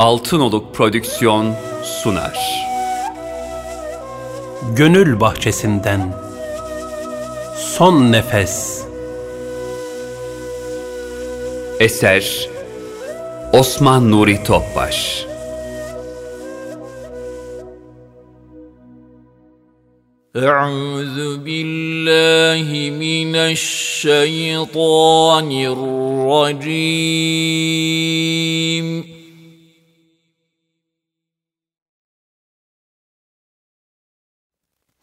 Altınoluk Prodüksiyon sunar. Gönül bahçesinden Son nefes Eser Osman Nuri Topbaş أعوذ بالله من الشيطان الرجيم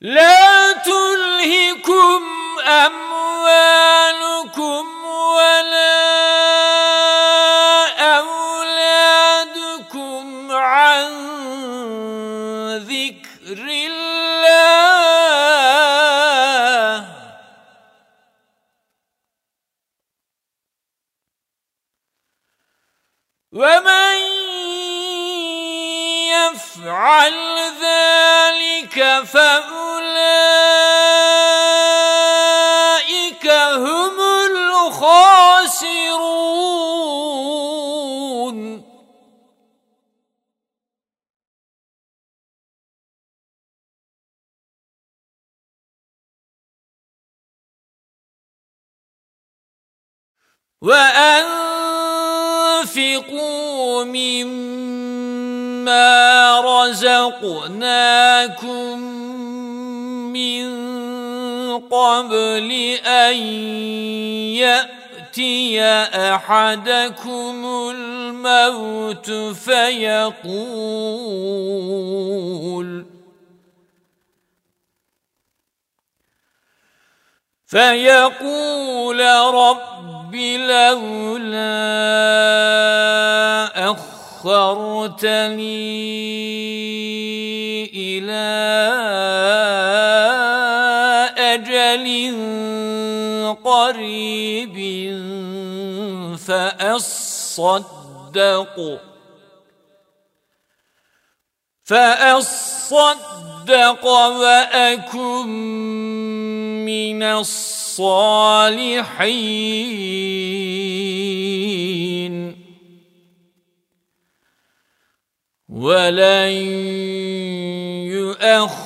لا تلهكم أموالكم ولا أولادكم عن ذكر الله. ومن يفعل ذلك فاولئك الخاسرون وأنفقوا مما رزقناكم من قبل أن يأتي أحدكم الموت فيقول فيقول رب لولا أخرتني أجل قريب فأصدق. فأصدق وأكن من الصالحين. ولن يؤخر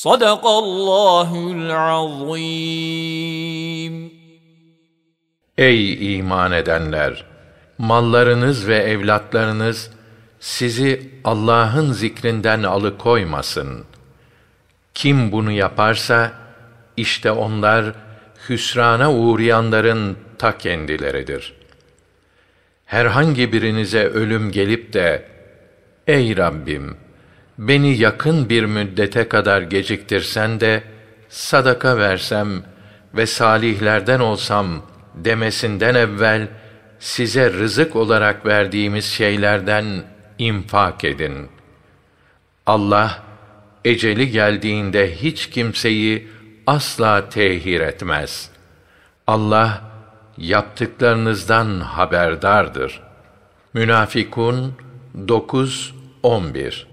صدق الله العظيم Ey iman edenler! Mallarınız ve evlatlarınız sizi Allah'ın zikrinden alıkoymasın. Kim bunu yaparsa, işte onlar hüsrana uğrayanların ta kendileridir. Herhangi birinize ölüm gelip de, Ey Rabbim! Beni yakın bir müddete kadar geciktirsen de, sadaka versem ve salihlerden olsam demesinden evvel, size rızık olarak verdiğimiz şeylerden infak edin. Allah, eceli geldiğinde hiç kimseyi asla tehir etmez. Allah yaptıklarınızdan haberdardır. Münafikun 9 11